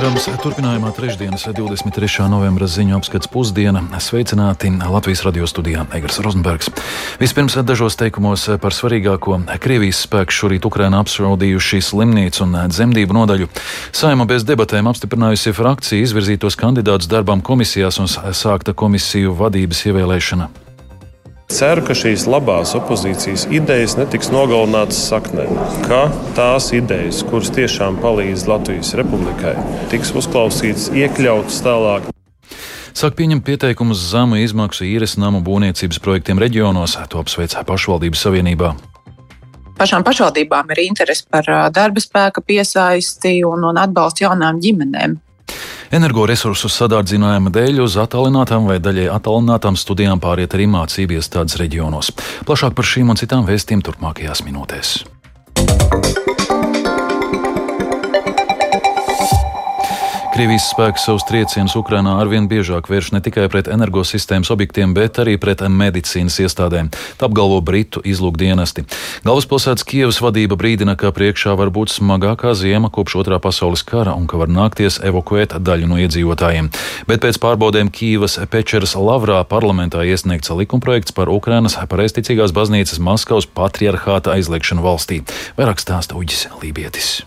Programmas turpinājumā trešdienas 23. novembra ziņu apskats pusdiena. Sveicināti Latvijas radio studijā Egars Rozenbergs. Vispirms dažos teikumos par svarīgāko. Krievijas spēku šorīt Ukraina apšaudījuši slimnīcu un dzemdību nodaļu. Saima bez debatēm apstiprinājusi frakciju izvirzītos kandidātus darbām komisijās un sākta komisiju vadības ievēlēšana. Ceru, ka šīs labās opozīcijas idejas netiks nogalinātas saknē, ka tās idejas, kuras tiešām palīdz Latvijas republikai, tiks uzklausītas, iekļautas tālāk. Sāk pieņemt pieteikumus zemu izmaksu īres namu būvniecības projektiem reģionos, to apsveic pašvaldības savienībā pašām pašvaldībām ir interese par darba spēka piesaisti un, un atbalstu jaunām ģimenēm. Energoresursu sadārdzinājuma dēļ uz attālinātām vai daļai attālinātām studijām pāriet arī mācību iestādes reģionos. Plašāk par šīm un citām vēstījumiem turpmākajās minūtēs. Krievijas spēki savus triecienus Ukrainā arvien biežāk vērš ne tikai pret energosistēmas objektiem, bet arī pret medicīnas iestādēm. Tā apgalvo Britu izlūkdienesti. Galvaspilsētas Kievas vadība brīdina, ka priekšā var būt smagākā ziema kopš otrā pasaules kara un ka var nākties evakuēt daļu no iedzīvotājiem. Bet pēc pārbaudēm Kīvas Pečeras Lavrā parlamentā iesniegts likumprojekts par Ukrainas pareizticīgās baznīcas Maskavas patriarchāta aizliekšanu valstī. Vairāk stāsta Uģis Lībietis.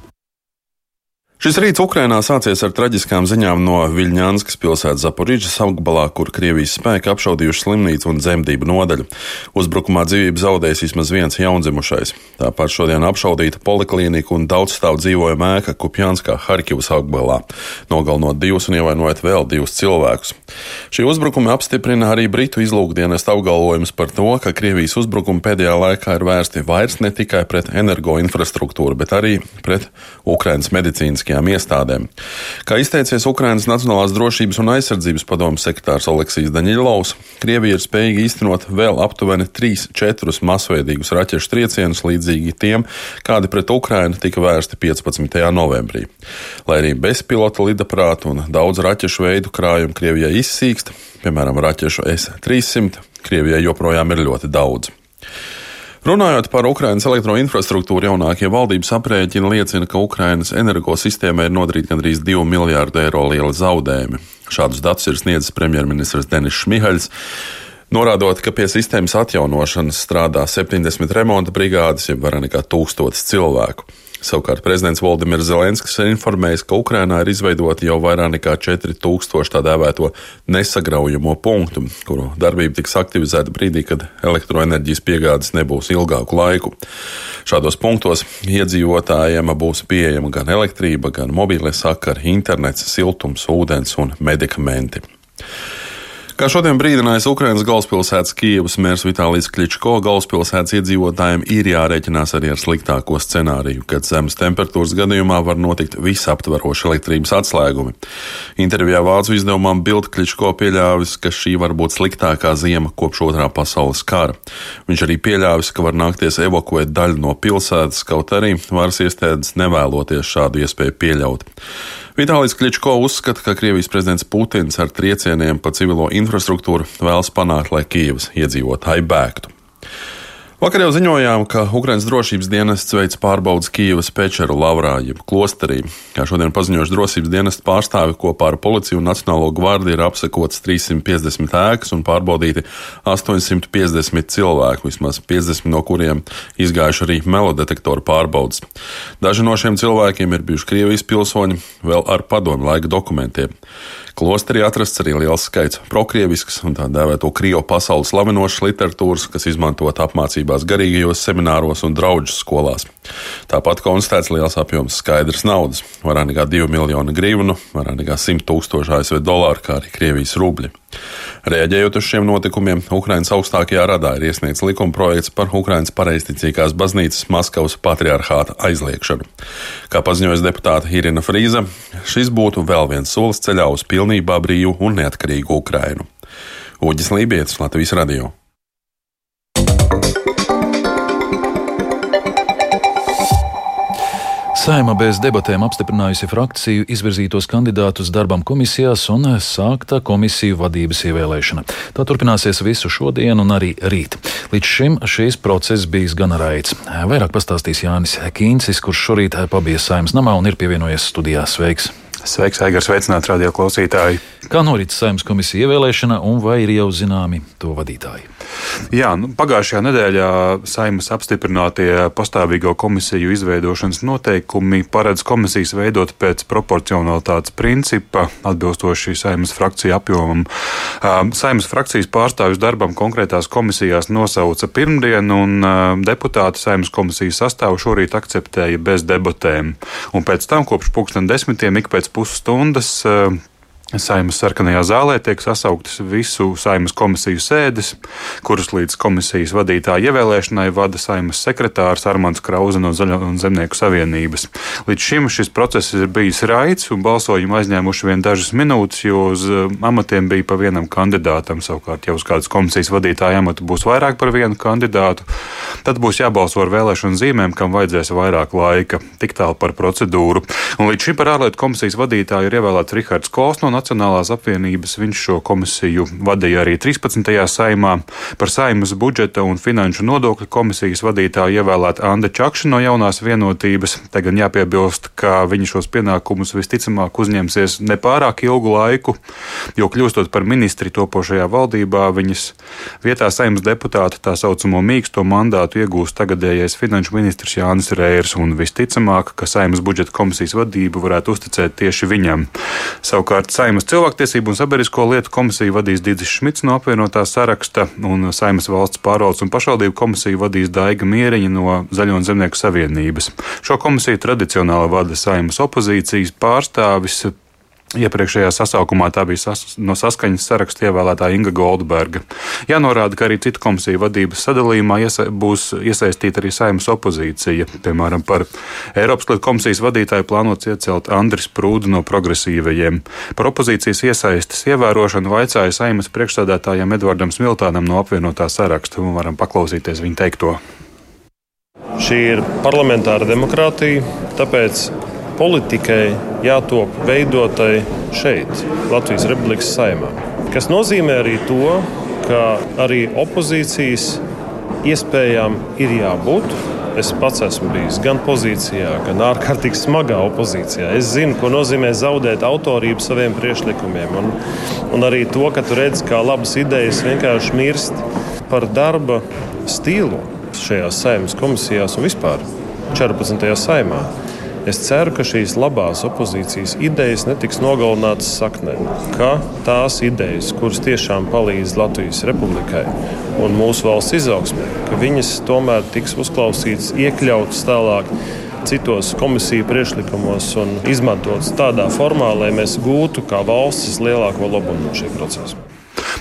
Šis rīts Ukrainā sācies ar traģiskām ziņām no Viļņānskas pilsētas Zaporīžas apgabalā, kur Krievijas spēki apšaudījuši slimnīcu un dzemdību nodaļu. Uzbrukumā dzīvību zaudējis vismaz viens jaundzimušais. Tāpat šodien apšaudīta poliklīnika un daudzstāv dzīvojama ēka Kupjanskā Harkivas apgabalā, nogalinot divus un ievainojot vēl divus cilvēkus. Šie uzbrukumi apstiprina arī Britu izlūkdienas apgalvojumus par to, ka Krievijas uzbrukumi pēdējā laikā ir vērsti vairs ne tikai pret energoinfrastruktūru, bet arī pret Ukrainas medicīniskajām publiskajām iestādēm. Kā izteicies Ukrainas Nacionālās drošības un aizsardzības padomus sekretārs Oleksijas Daņilovs, Krievija ir spējīga īstenot vēl aptuveni 3-4 masveidīgus raķešu triecienus līdzīgi tiem, kādi pret Ukrainu tika vērsti 15. novembrī. Lai arī bezpilota lidaprātu un daudz raķešu veidu krājumu Krievijai izsīkst, piemēram, raķešu S-300, Krievijai joprojām ir ļoti daudz. Runājot par Ukrainas elektroinfrastruktūru, jaunākie valdības aprēķini liecina, ka Ukrainas energosistēmai ir nodarīti gandrīz 2 miljārdu eiro lieli zaudējumi. Šādus datus ir sniedzis premjerministrs Denis Šmihaļs. Norādot, ka pie sistēmas atjaunošanas strādā 70 remonta brigādes, jeb vairāk nekā 1000 cilvēku. Savukārt prezidents Valdemirs Zelenskis ir informējis, ka Ukrainā ir izveidoti jau vairāk nekā 4000 tā dēvēto nesagraujamo punktu, kuru darbība tiks aktivizēta brīdī, kad elektroenerģijas piegādes nebūs ilgāku laiku. Šādos punktos iedzīvotājiem būs pieejama gan elektrība, gan mobīlie sakari, internets, siltums, ūdens un medikamenti. Kā šodien brīdinājis Ukrainas galvaspilsētas Kievas mērs Vitālijas Kličko, galvaspilsētas iedzīvotājiem ir jārēķinās arī ar sliktāko scenāriju, kad zemes temperatūras gadījumā var notikt visaptvaroši elektrības atslēgumi. Intervijā Vācu izdevumam Bild Kličko pieļāvis, ka šī var būt sliktākā ziema kopš otrā pasaules kara. Viņš arī pieļāvis, ka var nākties evakuēt daļu no pilsētas, kaut arī varas iestādes nevēloties šādu iespēju pieļaut. Vitālijs Kličko uzskata, ka Krievijas prezidents Putins ar triecieniem pa civilo infrastruktūru vēlas panākt, lai Kīivas iedzīvotāji bēgtu. Vakar jau ziņojām, ka Ukraiņas drošības dienests veids pārbaudas Kīivas pečeru lavrā, jeb klosterī. Kā šodien paziņojuši drošības dienesta pārstāvi kopā ar policiju un Nacionālo gvardiju ir apsekots 350 ēkas un pārbaudīti 850 cilvēku, vismaz 50 no kuriem izgājuši arī melodetektoru pārbaudas. Daži no šiem cilvēkiem ir bijuši Krievijas pilsoņi, vēl ar padomu laika dokumentiem. Klosterī atrasts arī liels skaits prokrievisks un tā dēvēto krievu pasaules slavinošas literatūras, kas izmantot apmācībās garīgajos semināros un draugu skolās. Tāpat konstatēts liels apjoms skaidrs naudas - vairāk nekā 2 miljoni grivnu, vairāk nekā 100 tūkstoši ASV dolāru, kā arī Krievijas rubļi. Reaģējot uz šiem notikumiem, Ukrainas augstākajā radā ir iesniegts likumprojekts par Ukrainas pareizticīgās baznīcas Maskavas patriarchāta aizliekšanu. Kā paziņojas deputāte Irina Frīza, šis būtu vēl viens solis ceļā uz pilnībā brīvu un neatkarīgu Ukrainu. Uģis Lībijams, Latvijas Radio. Saima bez debatēm apstiprinājusi frakciju izvirzītos kandidātus darbam komisijās un sākta komisiju vadības ievēlēšana. Tā turpināsies visu šodienu un arī rīt. Līdz šim šīs process bijis gan raids. Vairāk pastāstīs Jānis Kīncis, kurš šorīt pabija Saimas namā un ir pievienojies studijā. Sveiks! Sveiks, Aigars, sveicināt radio klausītāji! Kā norit saimnes komisija ievēlēšana un vai ir jau zināmi to vadītāji? Jā, nu, pagājušajā nedēļā saimnes apstiprinātie pastāvīgo komisiju izveidošanas noteikumi paredz komisijas veidot pēc proporcionalitātes principa, atbilstoši saimnes frakciju apjomam. Saimnes frakcijas pārstāvjus darbam konkrētās komisijās nosauca pirmdien, un deputāti saimnes komisijas sastāvu šorīt akceptēja bez debatēm. Un pēc tam kopš pulksten desmitiem ik pēc pusstundas Saimas sarkanajā zālē tiek sasauktas visu saimas komisiju sēdes, kuras līdz komisijas vadītāja ievēlēšanai vada saimas sekretārs Armāns Krause no Zaļo un Zemnieku savienības. Līdz šim šis process ir bijis raids un balsojumu aizņēmuši vien dažas minūtes, jo uz uh, amatiem bija pa vienam kandidātam. Savukārt, ja uz kādas komisijas vadītāja amata būs vairāk par vienu kandidātu, tad būs jābalso ar vēlēšanu zīmēm, kam vajadzēs vairāk laika. Tik tālu par procedūru. Un līdz šim par ārlietu komisijas vadītāju ir ievēlēts Rihards Kols no Nacionālās apvienības. Viņš šo komisiju vadīja arī 13. saimā. Par saimas budžeta un finanšu nodokļu komisijas vadītāju ievēlēta Anna Čakša no jaunās vienotības. Te gan jāpiebilst, ka viņa šos pienākumus visticamāk uzņemsies nepārāk ilgu laiku, jo kļūstot par ministri topošajā valdībā, viņas vietā saimas deputāta tā saucamo mīksto mandātu iegūs tagadējais finanšu ministrs Jānis Rērs, un visticamāk, ka saimas budžeta komisijas vadību varētu uzticēt tieši viņam. Savukārt Saimas cilvēktiesību un sabiedrisko lietu komisiju vadīs Digis Šmits no apvienotā saraksta, un Saimas valsts pārvaldes un pašvaldību komisiju vadīs Daiga Mieriņa no Zaļo un Zemnieku savienības. Šo komisiju tradicionāli vada Saimas opozīcijas pārstāvis Iepriekšējā sasaukumā tā bija sas, no saskaņas saraksta ievēlētā Inga Goldberga. Jānorāda, ka arī citu komisiju vadības sadalījumā iesa, būs iesaistīta arī saimnes opozīcija. Piemēram, par Eiropas lietu komisijas vadītāju plānots iecelt Andris Prūdu no progresīvajiem. Par opozīcijas iesaistes ievērošanu vaicāja saimnes priekšstādātājiem Edvardam Smiltānam no apvienotā saraksta, un varam paklausīties viņa teikto. Šī ir parlamentāra demokrātija, tāpēc politikai jātop veidotai šeit, Latvijas Republikas saimā. Tas nozīmē arī to, ka arī opozīcijas iespējām ir jābūt. Es pats esmu bijis gan pozīcijā, gan ārkārtīgi smagā opozīcijā. Es zinu, ko nozīmē zaudēt autorību saviem priekšlikumiem. Un, un arī to, ka tu redz, kā labas idejas vienkārši mirst par darba stilu šajās saimnes komisijās un vispār 14. saimā. Es ceru, ka šīs labās opozīcijas idejas netiks nogalinātas saknē, ka tās idejas, kuras tiešām palīdz Latvijas republikai un mūsu valsts izaugsmē, ka viņas tomēr tiks uzklausītas, iekļautas tālāk citos komisiju priekšlikumos un izmantotas tādā formā, lai mēs gūtu kā valsts lielāko labumu no šī procesa.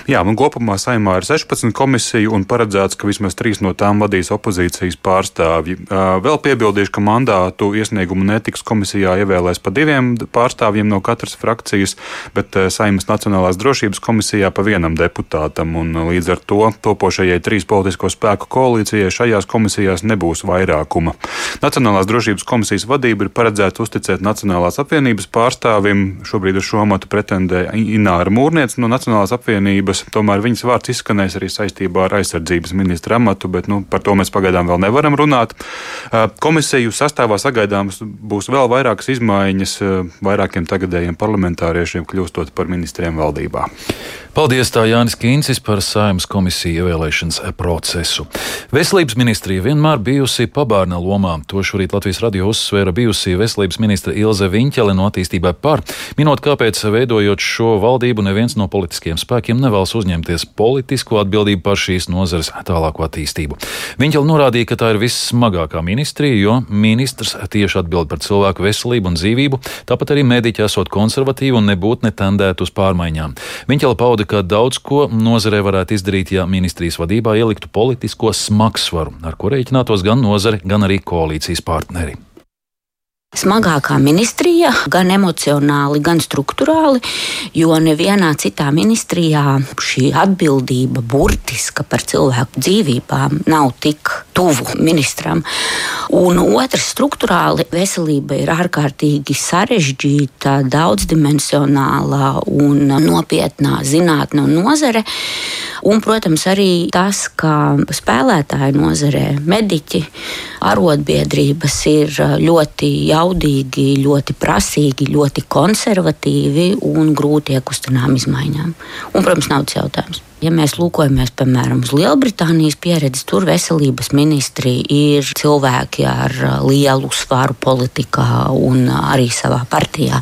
Jā, un kopumā saimā ir 16 komisiju un paredzēts, ka vismaz trīs no tām vadīs opozīcijas pārstāvji. Vēl piebildīšu, ka mandātu iesniegumu netiks komisijā ievēlēs pa diviem pārstāvjiem no katras frakcijas, bet saimas Nacionālās drošības komisijā pa vienam deputātam. Un līdz ar to topošajai trīs politisko spēku koalīcijai šajās komisijās nebūs vairākuma. Nacionālās drošības komisijas vadība ir paredzēta uzticēt Nacionālās apvienības pārstāvim. Šobrīd uz šo amatu pretendē Ināra Mūrniece no Nacionālās apvienības valdības. Tomēr viņas vārds izskanēs arī saistībā ar aizsardzības ministra amatu, bet nu, par to mēs pagaidām vēl nevaram runāt. Komisiju sastāvā sagaidāmas būs vēl vairākas izmaiņas vairākiem tagadējiem parlamentāriešiem kļūstot par ministriem valdībā. Paldies tā Jānis Kīncis par saimnes komisiju ievēlēšanas procesu. Veselības ministrija vienmēr bijusi pabārna lomā. To šorīt Latvijas radio uzsvēra bijusī veselības ministra Ilze Viņķele no attīstībai par, minot, kāpēc veidojot šo valdību neviens no politiskiem spēkiem nevēlas uzņemties politisko atbildību par šīs nozares tālāko attīstību. Viņķele norādīja, ka tā ir vissmagākā ministrija, jo ministrs tieši atbild par cilvēku veselību un dzīvību, tāpat arī mediķi esot konservatīvi un nebūtu netendēti uz pārmaiņām. Viņķele pauda norāda, ka daudz ko nozarē varētu izdarīt, ja ministrijas vadībā ieliktu politisko smagsvaru, ar ko rēķinātos gan nozare, gan arī koalīcijas partneri smagākā ministrijā, gan emocionāli, gan struktūrāli, jo nevienā citā ministrijā šī atbildība burtiska par cilvēku dzīvībām nav tik tuvu ministram. Un otrs, struktūrāli veselība ir ārkārtīgi sarežģīta, daudzdimensionāla un nopietnā zinātne un nozare. Un, protams, arī tas, ka spēlētāju nozarē mediķi, arotbiedrības ir ļoti jautri jaudīgi, ļoti prasīgi, ļoti konservatīvi un grūti iekustinām izmaiņām. Un, protams, naudas jautājums. Ja mēs lūkojamies, piemēram, uz Lielbritānijas pieredzi, tur veselības ministri ir cilvēki ar uh, lielu svaru politikā un arī savā partijā.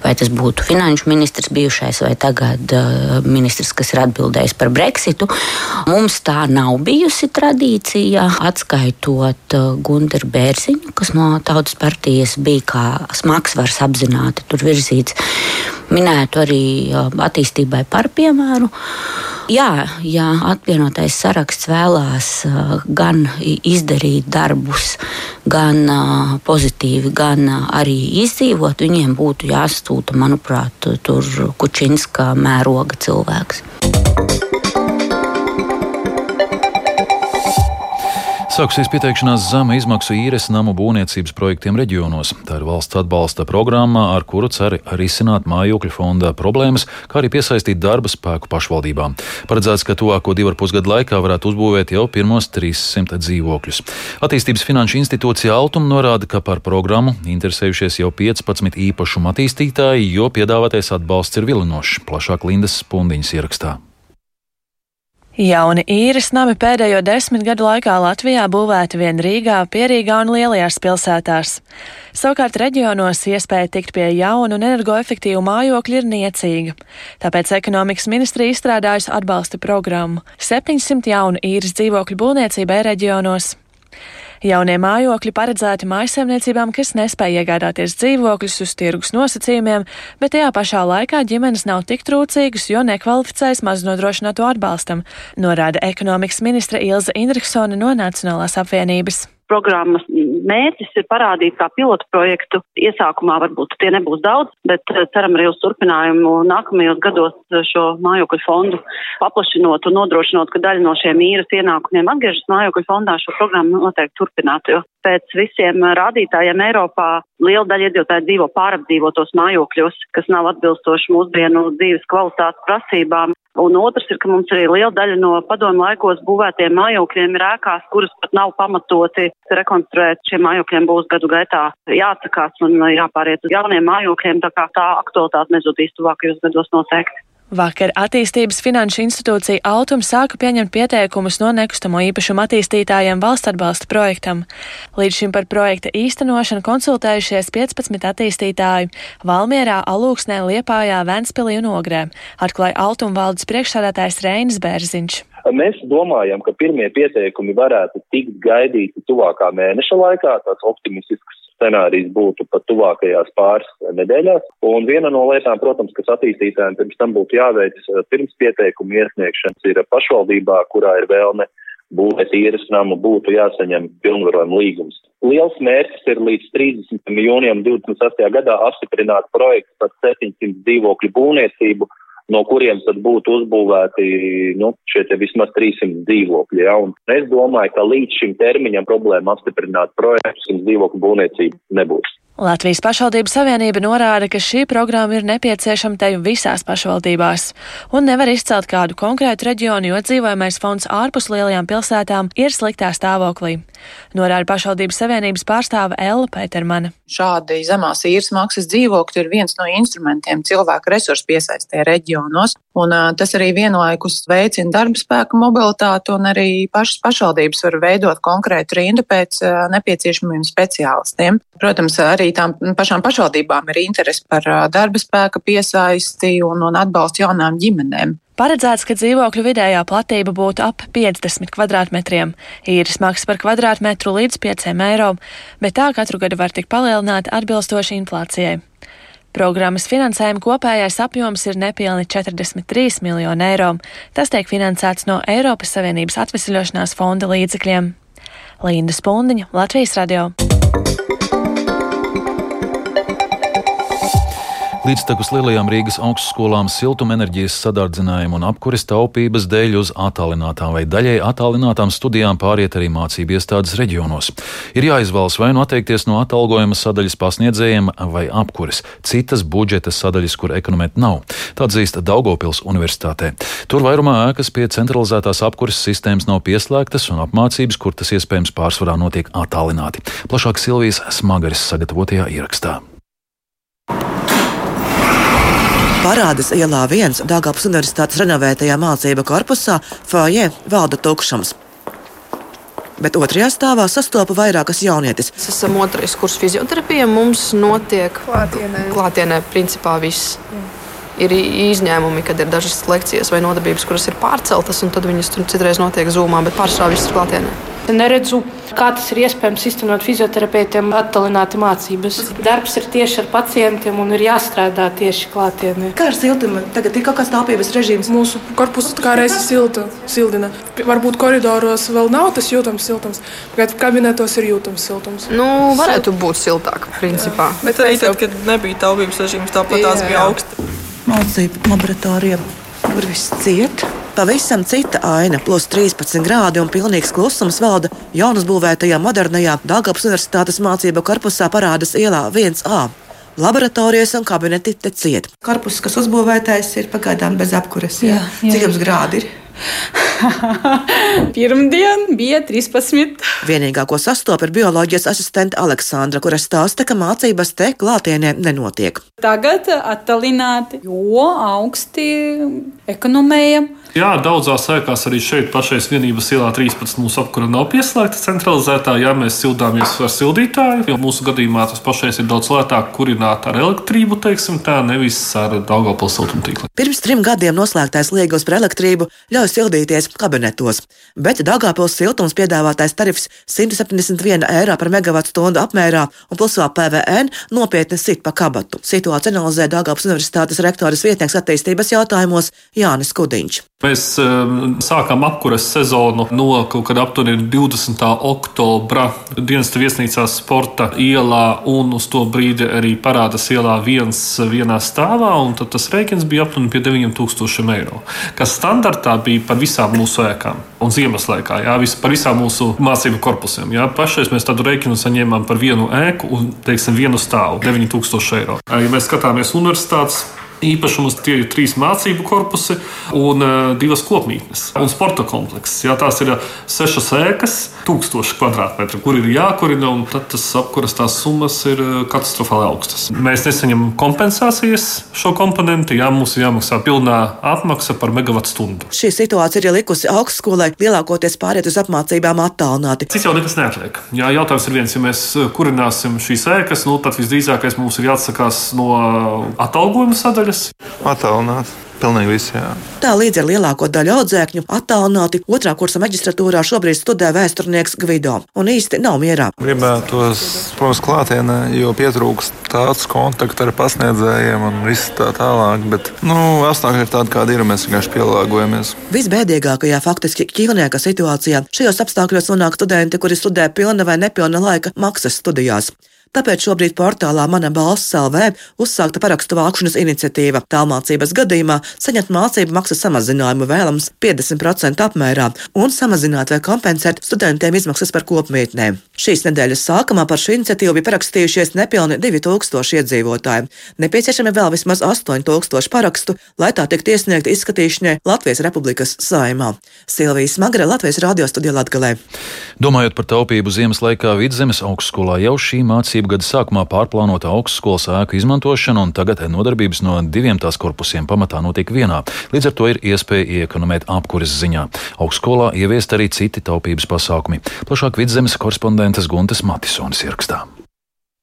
Vai tas būtu finanšu ministrs bijušais vai tagad uh, ministrs, kas ir atbildējis par Brexitu. Mums tā nav bijusi tradīcija, atskaitot uh, Gunteru Bērziņu, kas no Tautas partijas bija kā smagsvars apzināti tur virzīts. Minētu arī attīstībai par piemēru. Jā, ja apvienotais saraksts vēlās uh, gan izdarīt darbus, gan uh, pozitīvi, gan uh, arī izdzīvot, viņiem būtu jāsūta, manuprāt, tur Kučinska mēroga cilvēks. Sāksies pieteikšanās zema izmaksu īres namu būvniecības projektiem reģionos. Tā ir valsts atbalsta programma, ar kuru cer risināt mājokļu fonda problēmas, kā arī piesaistīt darba spēku pašvaldībām. Paredzēts, ka tuvāko divu ar pusgadu laikā varētu uzbūvēt jau pirmos 300 dzīvokļus. Attīstības finanšu institūcija Altum norāda, ka par programmu interesējušies jau 15 īpašumu attīstītāji, jo piedāvātais atbalsts ir vilinošs. Plašāk Lindas Spundiņas ierakstā. Jauni īres nami pēdējo desmit gadu laikā Latvijā būvēti vien Rīgā, Pierīgā un lielajās pilsētās. Savukārt reģionos iespēja tikt pie jaunu un energoefektīvu mājokļu ir niecīga. Tāpēc ekonomikas ministrija izstrādājusi atbalsta programmu - 700 jaunu īres dzīvokļu būvniecībai reģionos. Jaunie mājokļi paredzēti mājsaimniecībām, kas nespēja iegādāties dzīvokļus uz tirgus nosacījumiem, bet tajā pašā laikā ģimenes nav tik trūcīgas, jo nekvalificējas maznodrošināto atbalstam, norāda ekonomikas ministra Ilza Indriksone no Nacionālās apvienības programmas mērķis ir parādīt kā pilotu projektu. Iesākumā varbūt tie nebūs daudz, bet eh, ceram arī uz turpinājumu nākamajos gados eh, šo mājokļu fondu paplašinot un nodrošinot, ka daļa no šiem īres ienākumiem atgriežas mājokļu fondā šo programmu noteikti turpināt, jo pēc visiem rādītājiem Eiropā liela daļa iedzīvotāji dzīvo pārapdzīvotos mājokļos, kas nav atbilstoši mūsdienu dzīves kvalitātes prasībām. Un otrs ir, ka mums arī liela daļa no padomu laikos būvētiem mājokļiem ir ēkās, kuras pat nav pamatoti rekonstruēt. Šiem mājokļiem būs gadu gaitā jāatsakās un jāpāriet uz jauniem mājokļiem, tā kā tā aktualitāte nezudīs tuvākajos gados noteikti. Vakar attīstības finanšu institūcija Altum sāka pieņemt pieteikumus no nekustamo īpašumu attīstītājiem valsts atbalsta projektam. Līdz šim par projekta īstenošanu konsultējušies 15 attīstītāji Valmierā, Alūksnē, Liepājā, Ventspilī un Ogrē, atklāja Altum valdes priekšsādātājs Reinis Bērziņš. Mēs domājam, ka pirmie pieteikumi varētu tikt gaidīti tuvākā mēneša laikā, tāds optimistisks scenārijs būtu pat tuvākajās pāris nedēļās. Un viena no lietām, protams, kas attīstītājiem pirms tam būtu jāveic eh, pirms pieteikuma iesniegšanas, ir pašvaldībā, kurā ir vēlme būvēt īres namu, būtu jāsaņem pilnvarojuma līgums. Liels mērķis ir līdz 30. jūnijam 28. gadā apstiprināt projektu par 700 dzīvokļu būvniecību, no kuriem tad būtu uzbūvēti nu, šie vismaz 300 dzīvokļi. Ja? Un es domāju, ka līdz šim termiņam problēma apstiprināt projektus un dzīvokļu būvniecību nebūs. Latvijas pašvaldību savienība norāda, ka šī programma ir nepieciešama te visās pašvaldībās un nevar izcelt kādu konkrētu reģionu, jo dzīvojamais fonds ārpus lielajām pilsētām ir sliktā stāvoklī. Norāda pašvaldības savienības pārstāve Ella Pētermana. Šādi zemās īres maksas dzīvokļi ir viens no instrumentiem cilvēku resursu piesaistē reģionos, un tas arī vienlaikus veicina darba spēku mobilitāti, un arī pašas pašvaldības var veidot konkrētu rindu pēc nepieciešamiem speciālistiem. Protams, arī tām pašām pašvaldībām ir interese par darba spēka piesaisti un, un atbalstu jaunām ģimenēm. Paredzēts, ka dzīvokļu vidējā platība būtu ap 50 kvadrātmetriem, īres maksa par kvadrātmetru līdz 5 eiro, bet tā katru gadu var tik palielināta atbilstoši inflācijai. Programmas finansējuma kopējais apjoms ir nepilni 43 miljoni eiro. Tas tiek finansēts no Eiropas Savienības atvesļošanās fonda līdzekļiem. Linda Spundiņa, Latvijas radio. Līdztekus lielajām Rīgas augstskolām siltumenerģijas sadardzinājumu un apkures taupības dēļ uz attālinātām vai daļai attālinātām studijām pāriet arī mācību iestādes reģionos. Ir jāizvēlas vai nu atteikties no atalgojuma sadaļas pasniedzējiem vai apkures, citas budžeta sadaļas, kur ekonomēt nav. Tā atzīst Daugopils universitātē. Tur vairumā ēkas pie centralizētās apkures sistēmas nav pieslēgtas un apmācības, kur tas iespējams pārsvarā notiek attālināti. Plašāk Silvijas Smagaris sagatavotajā ierakstā. Parādas ielā viens Dāngāpas Universitātes renovētajā mācību korpusā fājē valda tukšums. Bet otrajā stāvā sastopa vairākas jaunietes. Mēs esam otrais kurs fizioterapijā. Mums notiek klātienē, klātienē principā viss. Jā. Ir izņēmumi, kad ir dažas lekcijas vai nodarbības, kuras ir pārceltas, un tad viņas tur citreiz notiek zūmā, bet pārsvarā viss ir klātienē. Neredzu, kā tas ir iespējams iztenot fizioterapeitiem attālināti mācības. Darbs ir tieši ar pacientiem un ir jāstrādā tieši klātienē. Kā ar siltumu? Tagad ir kaut kāds taupības režīms. Mūsu korpus kā reizes silta, sildina. Varbūt koridoros vēl nav tas jūtams siltums, bet kabinetos ir jūtams siltums. Nu, varētu būt siltāk, principā. Jā. Bet arī tad, kad nebija taupības režīms, tāpat tās bija augsta. Mācību laboratorijā, kur viss cieta. Pavisam cita aina, plus 13 grādi un pilnīgs klusums valda jaunas būvētajā modernajā Dāngāpas Universitātes mācību korpusā parādas ielā 1A. Laboratorijas un kabineti te ciet. Korpus, kas uzbūvētais, ir pagaidām bez apkures. Jā, jā. Cik jums grādi ir? Pirmdien bija 13. Vienīgā, ko sastopas, ir bioloģijas asistente Aleksandra, kura stāsta, ka mācības te klātienē nenotiek. Tagad attālināti, jo augsti ekonomējam. Jā, daudzās ēkās arī šeit, pašais vienības ielā 13. mūsu apkura nav pieslēgta centralizētā. Jā, mēs sildāmies ar sildītāju, jo mūsu gadījumā tas pašais ir daudz lētāk kurināt ar elektrību, teiksim tā, nevis ar Daugavpils siltumtīklu. Pirms trim gadiem noslēgtais liegums par elektrību ļauj sildīties kabinetos, bet Daugavpils siltums piedāvātais tarifs 171 eiro par megawatu stundu apmērā un plus vēl PVN nopietni sit pa kabatu. Situāciju analizē Daugavpils Universitātes rektoras vietnieks attīstības jautājumos Jānis Kudiņš. Mēs um, sākām apkuras sezonu no kaut kāda aptuveni 20. oktobra dienas viesnīcā Sporta ielā, un uz to brīdi arī parādās ielā viens vienā stāvā, un tas rēķins bija aptuveni pie 9000 eiro, kas standartā bija par visām mūsu ēkām. Un ziemas laikā, jā, vis, par visām mūsu mācību korpusiem. Jā. Pašais mēs tādu rēķinu saņēmām par vienu ēku un, teiksim, vienu stāvu - 9000 eiro. Ja mēs skatāmies universitātes īpašumus. Tie ir trīs mācību korpusi un uh, divas kopmītnes un sporta komplekss. Jā, tās ir sešas ēkas, tūkstoši kvadrātmetru, kur ir jākurina, un tas apkuras tās summas ir katastrofāli augstas. Mēs nesaņemam kompensācijas šo komponentu, jā, mums ir jāmaksā pilnā atmaksa par megawatu stundu. Šī situācija ir likusi augstskolai lielākoties pāriet uz apmācībām attālināti. Cits jau nekas neatliek. Jā, jautājums ir viens, ja mēs kurināsim šīs ēkas, nu, tad visdrīzākais mums ir jāatsakās no atalgojuma sadaļas. Attālināt. Pilnīgi visi. Jā. Tā līdz ar lielāko daļu audzēkņu attālināti otrā kursa maģistratūrā šobrīd studē vēsturnieks Gvido. Un īsti nav mierā. Gribētos, protams, klātienē, jo pietrūkst tāds kontakts ar pasniedzējiem un viss tā tālāk. Bet nu, apstākļi ir tādi, kādi ir. Mēs vienkārši pielāgojamies. Visbēdīgākajā faktiski ķīvnieka situācijā šajos apstākļos nonāk studenti, kuri studē pilna vai nepilna laika maksas studijās. Tāpēc šobrīd portālā Mana balss LV uzsākta parakstu vākšanas iniciatīva. Tālmācības gadījumā saņemt mācību maksas samazinājumu vēlams 50% apmērā un samazināt vai kompensēt studentiem izmaksas par kopmītnēm. Šīs nedēļas sākumā par šo iniciatīvu bija parakstījušies nepilni 2000 iedzīvotāji. Nepieciešami vēl vismaz 8000 parakstu, lai tā tiktu iesniegta izskatīšanai Latvijas Republikas saimā. Silvijas Magra, Latvijas radio studijā Latgalē. Domājot par taupību ziemas laikā Vidzemes augstskolā jau šī mācība mācību gada sākumā pārplānota augstskolas ēku izmantošana, un tagad nodarbības no diviem tās korpusiem pamatā notiek vienā. Līdz ar to ir iespēja iekonomēt apkures ziņā. Augstskolā ieviest arī citi taupības pasākumi. Plašāk vidzemes korespondentes Guntes Matisonas ierakstā.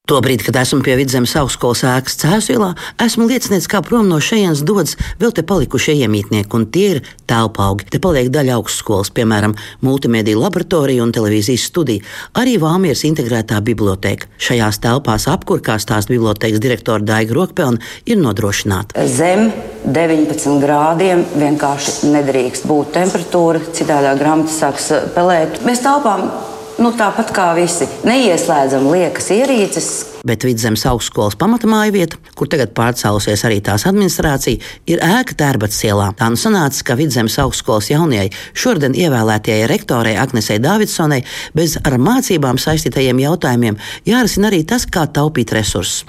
Tobrīd, kad esmu pie vidzemes augstskolas ēkas cēsilā, esmu liecinieks, kā prom no šejienes dodas vēl te palikušie iemītnieki, un tie ir telpa augi. Te paliek daļa augstskolas, piemēram, multimediju laboratorija un televīzijas studija, arī Vāmieras integrētā biblioteka. Šajās telpās apkur, kā stāsta bibliotekas direktora Daiga Rokpelna, ir nodrošināta. Zem 19 grādiem vienkārši nedrīkst būt temperatūra, citādā grāmata sāks pelēt. Mēs telpām Nu, tāpat kā visi neieslēdzam liekas ierīces, Bet Vidzemes augstskolas pamatamāja vieta, kur tagad pārcēlusies arī tās administrācija, ir ēka Tērbats ielā. Tā nu sanāca, ka Vidzemes augstskolas jaunajai šodien ievēlētajai rektorei Agnesei Davidsonai bez ar mācībām saistītajiem jautājumiem jārisina arī tas, kā taupīt resursus.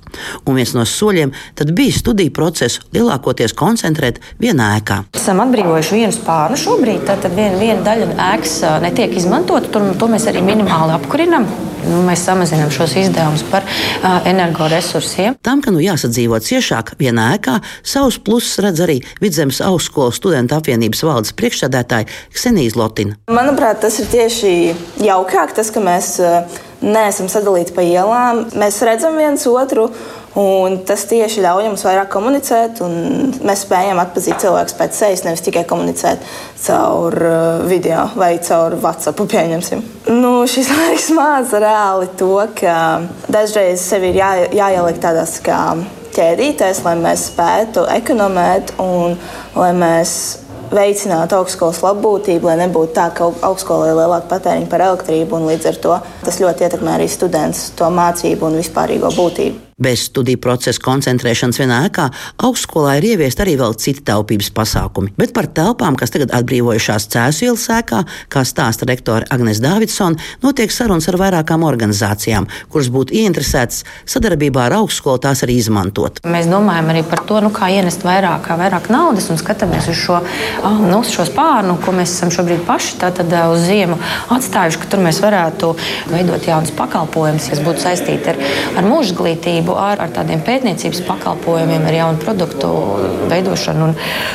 Un viens no soļiem tad bija studiju procesu lielākoties koncentrēt vienā ēkā. Esam atbrīvojuši vienu spārnu šobrīd, tad viena, viena daļa ēkas netiek izmantota, tur to mēs arī minimāli apkurinam. Nu, mēs samazinām šos izdevumus par uh, energoresursiem. Tam, ka nu jāsadzīvo ciešāk vienā ēkā, savus plusus redz arī Vidzemes augstskolas studentu apvienības valdes priekšsēdētāja Ksenija Lotina. Manuprāt, tas ir tieši jaukāk, tas, ka mēs uh, neesam sadalīti pa ielām. Mēs redzam viens otru. Un tas tieši ļauj mums vairāk komunicēt, un mēs spējam atpazīt cilvēku pēc sejas, nevis tikai komunicēt caur uh, video vai caur WhatsApp. Pieņemsim. Nu, šis laiks māca reāli to, ka dažreiz sevi ir jā, jāieliek tādās kā ķēdītēs, lai mēs spētu ekonomēt un lai mēs veicinātu augstskolas labbūtību, lai nebūtu tā, ka augstskolai ir lielāka patēriņa par elektrību, un līdz ar to tas ļoti ietekmē arī studentus, to mācību un vispārīgo būtību. Bez studiju procesa koncentrēšanas vienā ēkā augstskolā ir ieviest arī vēl citi taupības pasākumi. Bet par telpām, kas tagad atbrīvojušās Cēzu ielas ēkā, kā stāsta rektore Agnēs Davidsona, notiek sarunas ar vairākām organizācijām, kuras būtu ieinteresētas sadarbībā ar augstskolu tās arī izmantot. Mēs domājam arī par to, nu, kā ienest vairāk, vairāk naudas un skatāmies uz šo, nu, uz šo spārnu, ko mēs esam šobrīd paši tātad, uz ziemu atstājuši, ka tur mēs varētu veidot jaunus pakalpojumus, kas būtu saistīti ar, ar mūža glītību sadarbību ar, ar tādiem pētniecības pakalpojumiem, ar jaunu produktu veidošanu un,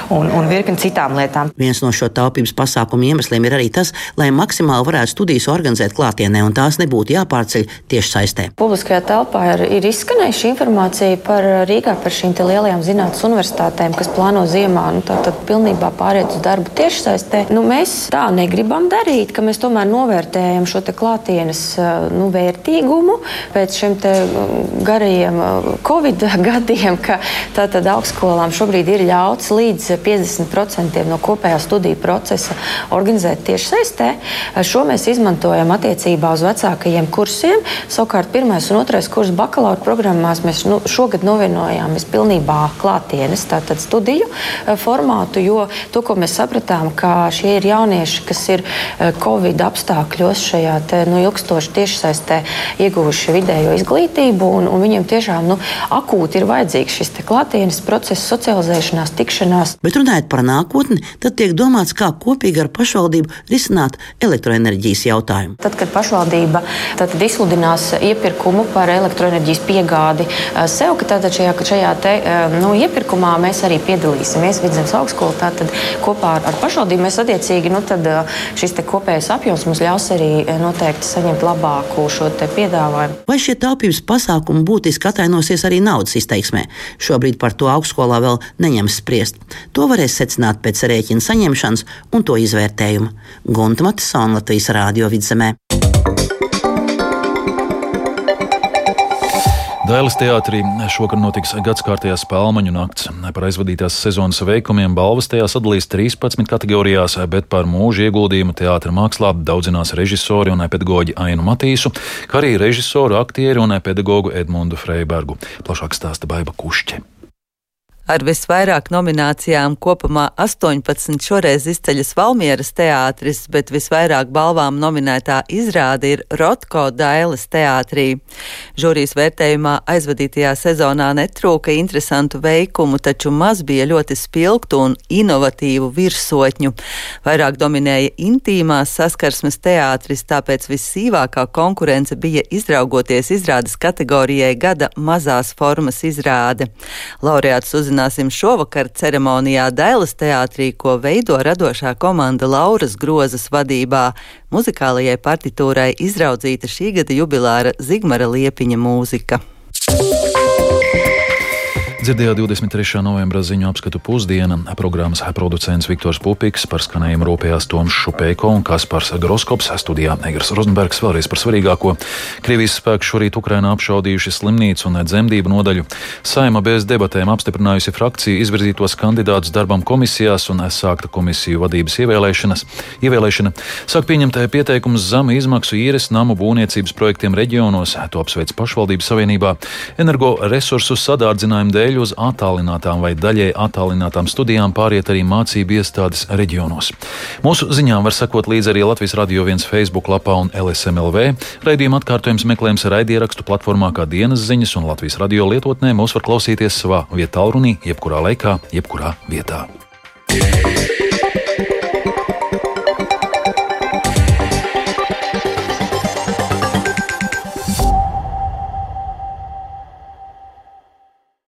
un, un virkni citām lietām. Viens no šo taupības pasākumu iemesliem ir arī tas, lai maksimāli varētu studijas organizēt klātienē un tās nebūtu jāpārceļ tieši saistē. Publiskajā telpā ir, ir izskanējuši informācija par Rīgā par šīm lielajām zinātnes universitātēm, kas plāno ziemā nu, tā, pilnībā pāriet uz darbu tieši saistē. Nu, mēs tā negribam darīt, ka mēs tomēr novērtējam šo klātienes nu, vērtīgumu pēc šiem garajiem šiem uh, Covid gadiem, ka tātad augstskolām šobrīd ir ļauts līdz 50% no kopējā studiju procesa organizēt tieši saistē. Uh, šo mēs izmantojam attiecībā uz vecākajiem kursiem. Savukārt pirmais un otrais kurs bakalaura programmās mēs nu, šogad novienojāmies pilnībā klātienes tātad studiju uh, formātu, jo to, ko mēs sapratām, ka šie ir jaunieši, kas ir Covid apstākļos šajā te, nu, ilgstoši tiešsaistē ieguvuši vidējo izglītību, un, un viņiem tiešām nu, akūti ir vajadzīgs šis klātienes process, socializēšanās, tikšanās. Bet runājot par nākotni, tad tiek domāts, kā kopīgi ar pašvaldību risināt elektroenerģijas jautājumu. Tad, kad pašvaldība tad izsludinās iepirkumu par elektroenerģijas piegādi eh, sev, ka tātad šajā, šajā te, eh, nu, iepirkumā mēs arī piedalīsimies Vidzemes augstskola. Tātad kopā ar, ar pašvaldību mēs attiecīgi nu, tad, eh, šis kopējais apjoms mums ļaus arī noteikti saņemt labāku šo piedāvājumu. Vai šie taupības pasākumi būtiski būtiski atainosies arī naudas izteiksmē. Šobrīd par to augstskolā vēl neņems spriest. To varēs secināt pēc rēķina saņemšanas un to izvērtējuma. Gunta Matisona Latvijas Rādio vidzemē. Dailas teātrī šokar notiks gadskārtējā spēļu nakts. Par aizvadītās sezonas veikumiem balvas tajā sadalīs 13 kategorijās, bet par mūža ieguldījumu teātra mākslā daudzinās režisori un pedagoģi Ainu Matīsu, kā arī režisoru, aktieru un pedagogu Edmundu Freibergu. Plašāk stāsta Baiva Kušķe. Ar visvairāk nominācijām kopumā 18 šoreiz izceļas Valmieras teātris, bet visvairāk balvām nominētā izrāde ir Rotko Dailes teātrī. Žūrijas vērtējumā aizvadītajā sezonā netrūka interesantu veikumu, taču maz bija ļoti spilgtu un inovatīvu virsotņu. Vairāk dominēja intīmās saskarsmes teātris, tāpēc vissīvākā konkurence bija izraugoties izrādes kategorijai gada mazās formas izrāde. Laureāts uzzināja uzzināsim šovakar ceremonijā Dailas teātrī, ko veido radošā komanda Lauras Grozas vadībā. Muzikālajai partitūrai izraudzīta šī gada jubilāra Zigmara Liepiņa mūzika. Dzirdējāt 23. novembra ziņu apskatu pusdiena. Programmas producents Viktors Pupiks par skanējumu rūpējās Toms Šupēko un Kaspars Groskops studijā Egers Rozenbergs vēlreiz par svarīgāko. Krievijas spēki šorīt Ukrainā apšaudījuši slimnīcu un dzemdību nodaļu. Saima bez debatēm apstiprinājusi frakciju izvirzītos kandidātus darbam komisijās un sākta komisiju vadības. Ievēlēšana sāk pieņemt pieteikumus zemu izmaksu īres namu būvniecības projektiem reģionos. To apsveic pašvaldības savienībā. Energoresursu sadārdzinājumu dēļ dēļ uz attālinātām vai daļai attālinātām studijām pāriet arī mācību iestādes reģionos. Mūsu ziņām var sekot līdzi arī Latvijas Radio 1 Facebook lapā un LSMLV. Raidījuma atkārtojums meklējams raidierakstu platformā kā dienas ziņas un Latvijas radio lietotnē. Mūs var klausīties savā vietā, runī, jebkurā laikā, jebkurā vietā.